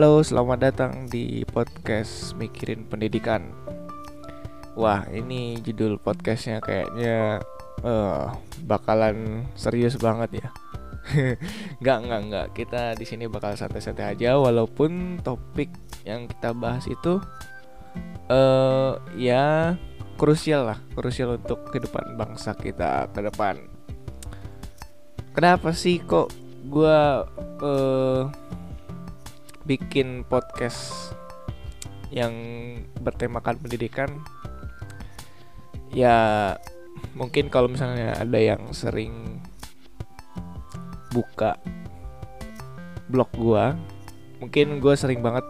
Halo, selamat datang di podcast Mikirin Pendidikan. Wah, ini judul podcastnya kayaknya uh, bakalan serius banget ya. nggak nggak nggak. Kita di sini bakal santai-santai aja, walaupun topik yang kita bahas itu uh, ya krusial lah, krusial untuk kehidupan bangsa kita ke depan. Kenapa sih kok gue uh, bikin podcast yang bertemakan pendidikan ya mungkin kalau misalnya ada yang sering buka blog gua mungkin gue sering banget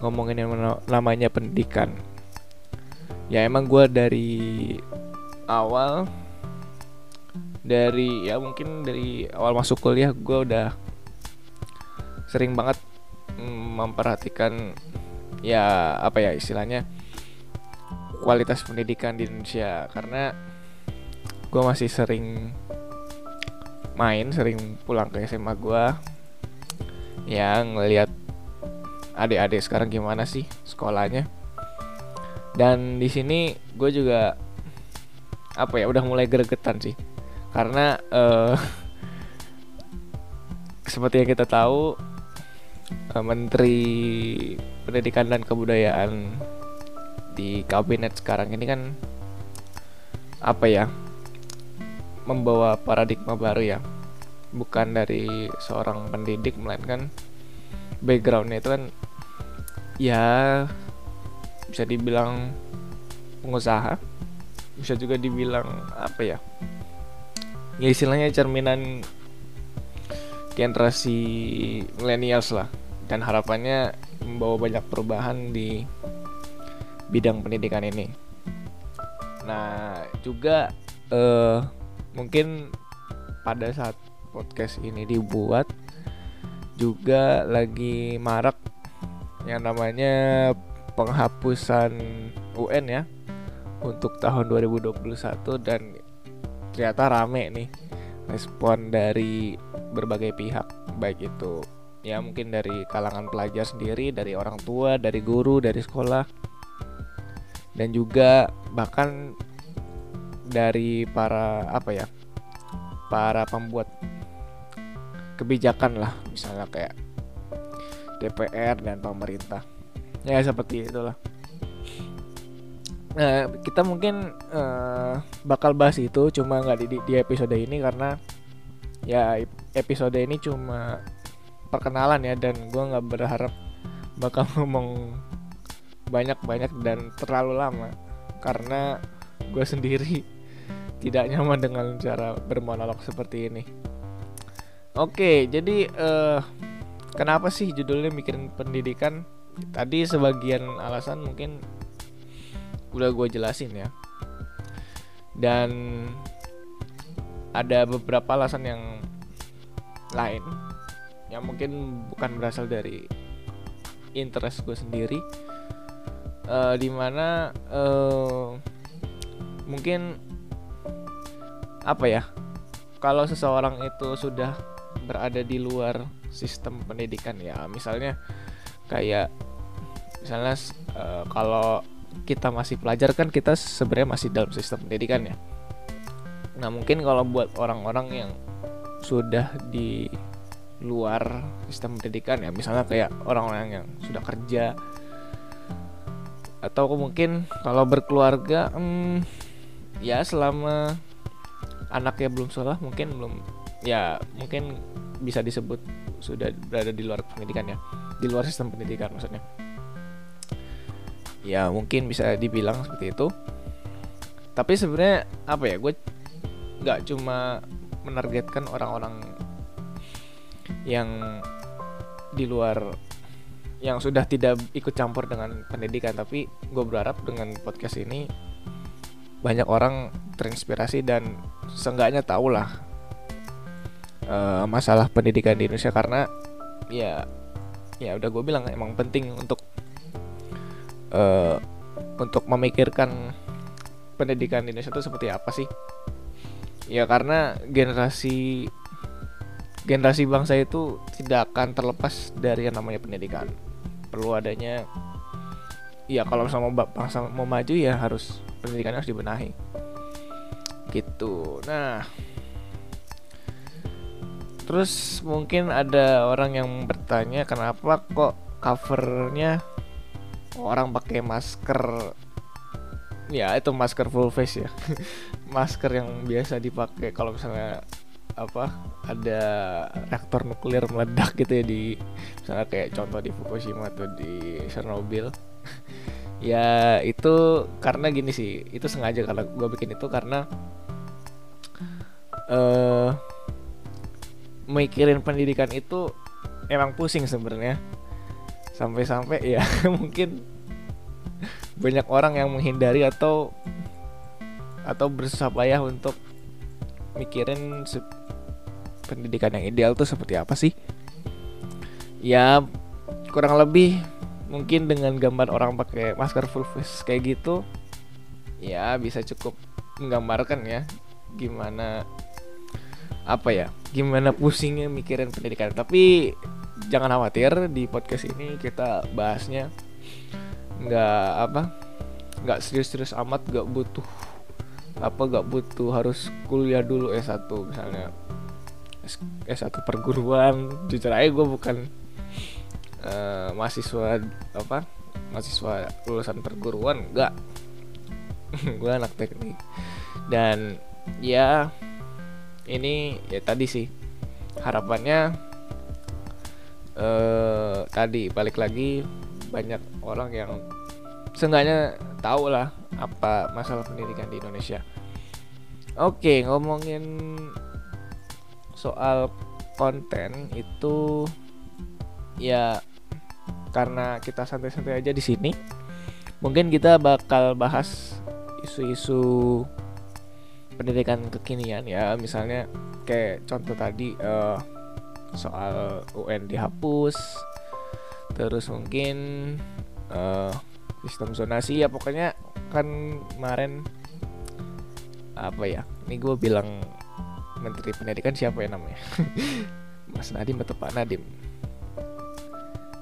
ngomongin yang namanya pendidikan. Ya emang gue dari awal dari ya mungkin dari awal masuk kuliah gue udah sering banget memperhatikan ya apa ya istilahnya kualitas pendidikan di Indonesia. Karena gue masih sering main sering pulang ke SMA gue yang ngelihat adik-adik sekarang gimana sih sekolahnya. Dan di sini gue juga apa ya udah mulai gregetan sih. Karena uh, seperti yang kita tahu Eh, Menteri Pendidikan dan Kebudayaan di kabinet sekarang ini kan apa ya membawa paradigma baru ya. Bukan dari seorang pendidik melainkan backgroundnya itu kan ya bisa dibilang pengusaha. Bisa juga dibilang apa ya ya istilahnya cerminan generasi millennials lah dan harapannya membawa banyak perubahan di bidang pendidikan ini. Nah, juga uh, mungkin pada saat podcast ini dibuat juga lagi marak yang namanya penghapusan UN ya untuk tahun 2021 dan ternyata rame nih respon dari berbagai pihak baik itu ya mungkin dari kalangan pelajar sendiri dari orang tua dari guru dari sekolah dan juga bahkan dari para apa ya para pembuat kebijakan lah misalnya kayak DPR dan pemerintah. Ya seperti itulah Nah, kita mungkin uh, bakal bahas itu cuma nggak di, di episode ini karena ya episode ini cuma perkenalan ya dan gue nggak berharap bakal ngomong banyak-banyak dan terlalu lama karena gue sendiri tidak nyaman dengan cara bermonolog seperti ini. Oke, jadi uh, kenapa sih judulnya mikirin pendidikan? Tadi sebagian alasan mungkin udah gue jelasin ya. Dan ada beberapa alasan yang lain yang mungkin bukan berasal dari interest gue sendiri. Uh, di mana uh, mungkin apa ya kalau seseorang itu sudah berada di luar sistem pendidikan ya misalnya kayak misalnya uh, kalau kita masih pelajar kan kita sebenarnya masih dalam sistem pendidikan ya. Nah mungkin kalau buat orang-orang yang sudah di luar sistem pendidikan ya, misalnya kayak orang-orang yang sudah kerja atau mungkin kalau berkeluarga, hmm, ya selama anaknya belum sekolah mungkin belum ya mungkin bisa disebut sudah berada di luar pendidikan ya, di luar sistem pendidikan maksudnya ya mungkin bisa dibilang seperti itu. Tapi sebenarnya apa ya gue nggak cuma menargetkan orang-orang yang di luar yang sudah tidak ikut campur dengan pendidikan tapi gue berharap dengan podcast ini banyak orang terinspirasi dan seenggaknya tahu lah uh, masalah pendidikan di Indonesia. Karena ya ya udah gue bilang emang penting untuk uh, untuk memikirkan pendidikan di Indonesia itu seperti apa sih? Ya karena generasi generasi bangsa itu tidak akan terlepas dari yang namanya pendidikan. perlu adanya ya kalau sama bangsa mau maju ya harus pendidikannya harus dibenahi gitu nah terus mungkin ada orang yang bertanya kenapa kok covernya orang pakai masker. Ya itu masker full face ya. Masker yang biasa dipakai kalau misalnya apa ada reaktor nuklir meledak gitu ya di misalnya kayak contoh di Fukushima atau di Chernobyl. Ya itu karena gini sih itu sengaja kalau gue bikin itu karena uh, mikirin pendidikan itu emang pusing sebenarnya sampai-sampai ya mungkin banyak orang yang menghindari atau atau bersusah payah untuk mikirin pendidikan yang ideal tuh seperti apa sih? Ya kurang lebih mungkin dengan gambar orang pakai masker full face kayak gitu ya bisa cukup menggambarkan ya gimana apa ya gimana pusingnya mikirin pendidikan. Tapi jangan khawatir di podcast ini kita bahasnya nggak apa nggak serius-serius amat nggak butuh apa nggak butuh harus kuliah dulu S1 misalnya S1 perguruan. Jujur aja gue bukan uh, mahasiswa apa mahasiswa lulusan perguruan enggak gue anak teknik. Dan ya ini ya tadi sih harapannya eh tadi balik lagi banyak orang yang seenggaknya tahu lah apa masalah pendidikan di Indonesia. Oke, ngomongin soal konten itu ya karena kita santai-santai aja di sini. Mungkin kita bakal bahas isu-isu pendidikan kekinian ya misalnya kayak contoh tadi uh, soal UN dihapus. Terus mungkin uh, sistem zonasi ya pokoknya kan kemarin apa ya ini gue bilang menteri pendidikan siapa ya namanya? Mas Nadim atau Pak Nadim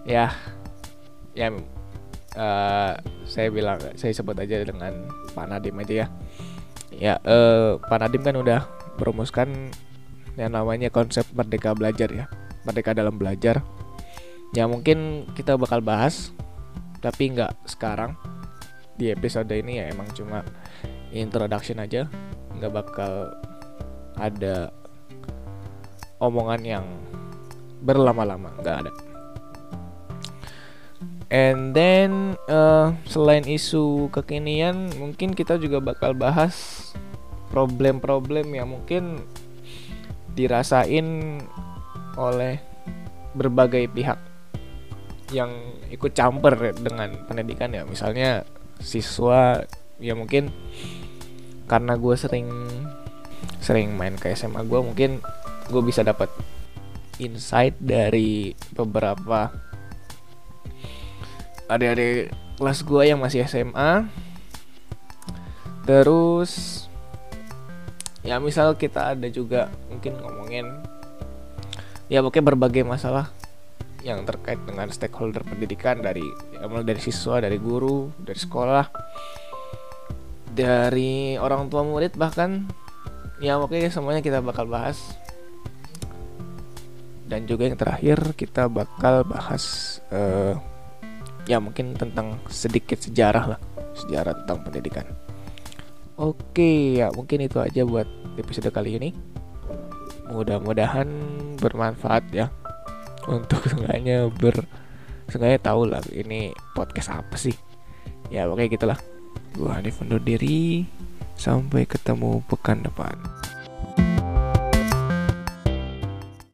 ya ya uh, saya bilang saya sebut aja dengan Pak Nadim aja ya. Ya, eh, Pak Nadim kan udah merumuskan yang namanya konsep merdeka belajar ya, merdeka dalam belajar. Ya mungkin kita bakal bahas, tapi nggak sekarang di episode ini ya emang cuma introduction aja, nggak bakal ada omongan yang berlama-lama, nggak ada. And then uh, selain isu kekinian, mungkin kita juga bakal bahas problem-problem yang mungkin dirasain oleh berbagai pihak yang ikut campur dengan pendidikan ya. Misalnya siswa ya mungkin karena gue sering sering main ke SMA gue mungkin gue bisa dapat insight dari beberapa adik-adik kelas gue yang masih SMA terus ya misal kita ada juga mungkin ngomongin ya pokoknya berbagai masalah yang terkait dengan stakeholder pendidikan dari ya mulai dari siswa dari guru dari sekolah dari orang tua murid bahkan ya pokoknya semuanya kita bakal bahas. Dan juga yang terakhir kita bakal bahas uh, ya mungkin tentang sedikit sejarah lah sejarah tentang pendidikan oke ya mungkin itu aja buat episode kali ini. Mudah-mudahan bermanfaat ya. Untuk seenggaknya ber seenggaknya tahu lah ini podcast apa sih. Ya oke gitulah. Gua Hanif undur diri. Sampai ketemu pekan depan